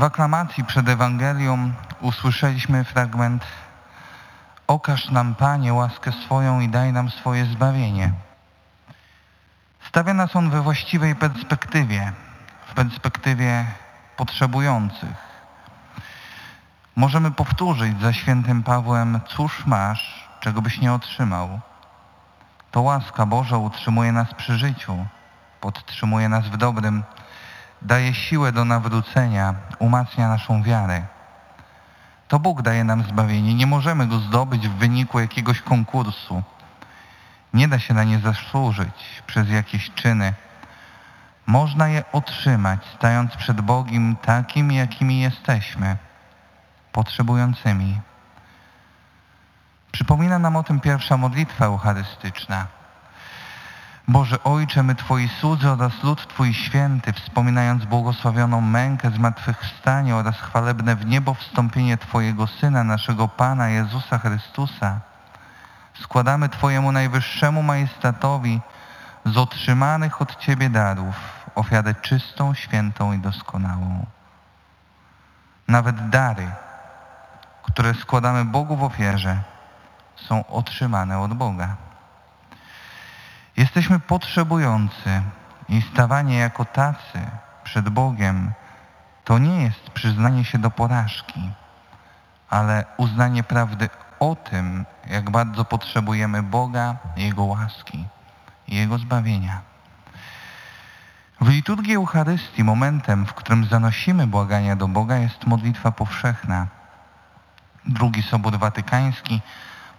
W aklamacji przed Ewangelią usłyszeliśmy fragment Okaż nam, Panie, łaskę swoją i daj nam swoje zbawienie. Stawia nas on we właściwej perspektywie, w perspektywie potrzebujących. Możemy powtórzyć za świętym Pawłem, cóż masz, czego byś nie otrzymał. To łaska Boża utrzymuje nas przy życiu, podtrzymuje nas w dobrym, daje siłę do nawrócenia, umacnia naszą wiarę. To Bóg daje nam zbawienie. Nie możemy go zdobyć w wyniku jakiegoś konkursu. Nie da się na nie zasłużyć przez jakieś czyny. Można je otrzymać, stając przed Bogiem takim, jakimi jesteśmy, potrzebującymi. Przypomina nam o tym pierwsza modlitwa eucharystyczna. Boże Ojcze, my Twoi słudzy oraz lud Twój święty, wspominając błogosławioną mękę zmartwychwstanie oraz chwalebne w niebo wstąpienie Twojego Syna, naszego Pana Jezusa Chrystusa, składamy Twojemu najwyższemu majestatowi z otrzymanych od Ciebie darów ofiarę czystą, świętą i doskonałą. Nawet dary, które składamy Bogu w ofierze, są otrzymane od Boga. Jesteśmy potrzebujący i stawanie jako tacy przed Bogiem to nie jest przyznanie się do porażki, ale uznanie prawdy o tym, jak bardzo potrzebujemy Boga, Jego łaski i Jego zbawienia. W liturgii Eucharystii momentem, w którym zanosimy błagania do Boga jest modlitwa powszechna. Drugi Sobór Watykański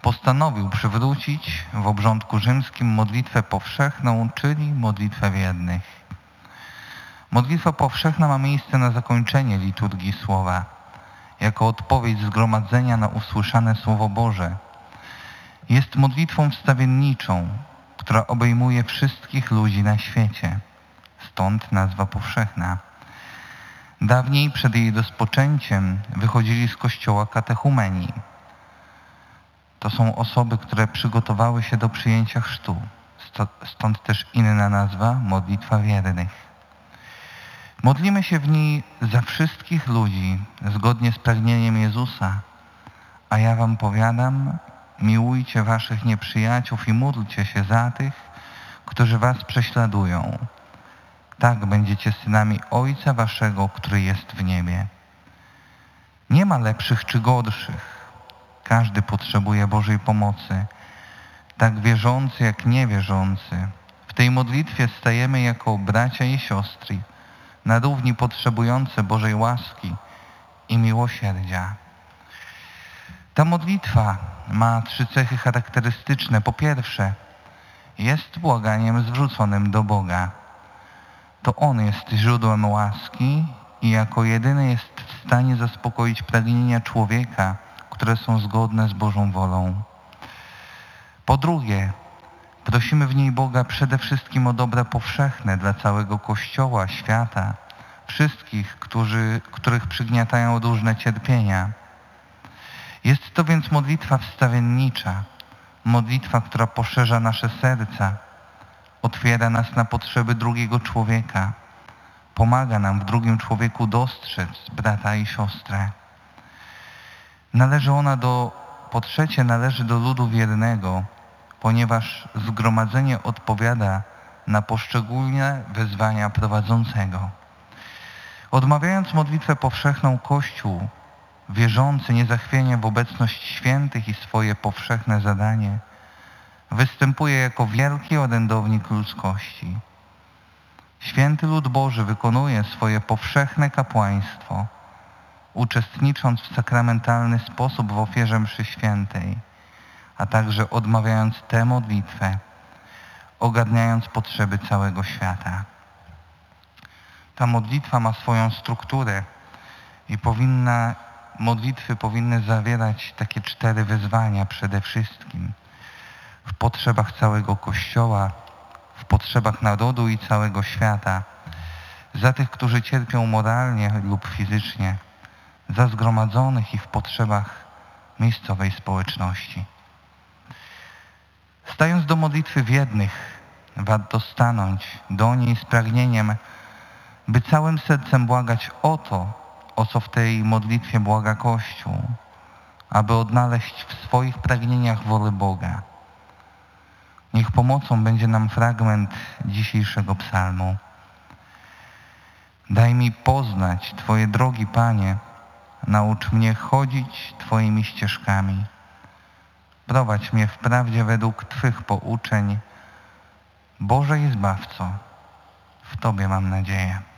postanowił przywrócić w obrządku rzymskim modlitwę powszechną, czyli modlitwę wiernych. Modlitwa powszechna ma miejsce na zakończenie liturgii słowa, jako odpowiedź zgromadzenia na usłyszane Słowo Boże. Jest modlitwą wstawienniczą, która obejmuje wszystkich ludzi na świecie. Stąd nazwa powszechna. Dawniej przed jej rozpoczęciem wychodzili z kościoła katechumeni, to są osoby, które przygotowały się do przyjęcia chrztu. Stąd też inna nazwa, modlitwa wiernych. Modlimy się w niej za wszystkich ludzi, zgodnie z pragnieniem Jezusa. A ja wam powiadam, miłujcie waszych nieprzyjaciół i módlcie się za tych, którzy was prześladują. Tak będziecie synami Ojca waszego, który jest w niebie. Nie ma lepszych czy gorszych każdy potrzebuje Bożej pomocy, tak wierzący jak niewierzący. W tej modlitwie stajemy jako bracia i siostry, na równi potrzebujące Bożej łaski i miłosierdzia. Ta modlitwa ma trzy cechy charakterystyczne. Po pierwsze, jest błaganiem zwróconym do Boga. To On jest źródłem łaski i jako jedyny jest w stanie zaspokoić pragnienia człowieka, które są zgodne z Bożą wolą. Po drugie, prosimy w niej Boga przede wszystkim o dobra powszechne dla całego Kościoła, świata, wszystkich, którzy, których przygniatają różne cierpienia. Jest to więc modlitwa wstawiennicza, modlitwa, która poszerza nasze serca, otwiera nas na potrzeby drugiego człowieka, pomaga nam w drugim człowieku dostrzec brata i siostrę. Należy ona do, po trzecie, należy do ludu wiernego, ponieważ zgromadzenie odpowiada na poszczególne wezwania prowadzącego. Odmawiając modlitwę powszechną Kościół, wierzący nie zachwienia w obecność świętych i swoje powszechne zadanie, występuje jako wielki orędownik ludzkości. Święty lud Boży wykonuje swoje powszechne kapłaństwo – uczestnicząc w sakramentalny sposób w ofierze mszy świętej, a także odmawiając tę modlitwę, ogarniając potrzeby całego świata. Ta modlitwa ma swoją strukturę i powinna, modlitwy powinny zawierać takie cztery wyzwania przede wszystkim. W potrzebach całego Kościoła, w potrzebach narodu i całego świata, za tych, którzy cierpią moralnie lub fizycznie, za zgromadzonych i w potrzebach miejscowej społeczności. Stając do modlitwy wiednych, warto stanąć do niej z pragnieniem, by całym sercem błagać o to, o co w tej modlitwie błaga Kościół, aby odnaleźć w swoich pragnieniach wolę Boga. Niech pomocą będzie nam fragment dzisiejszego psalmu. Daj mi poznać Twoje drogi, Panie, naucz mnie chodzić Twoimi ścieżkami. Prowadź mnie wprawdzie według Twych pouczeń. Boże i Zbawco, w Tobie mam nadzieję.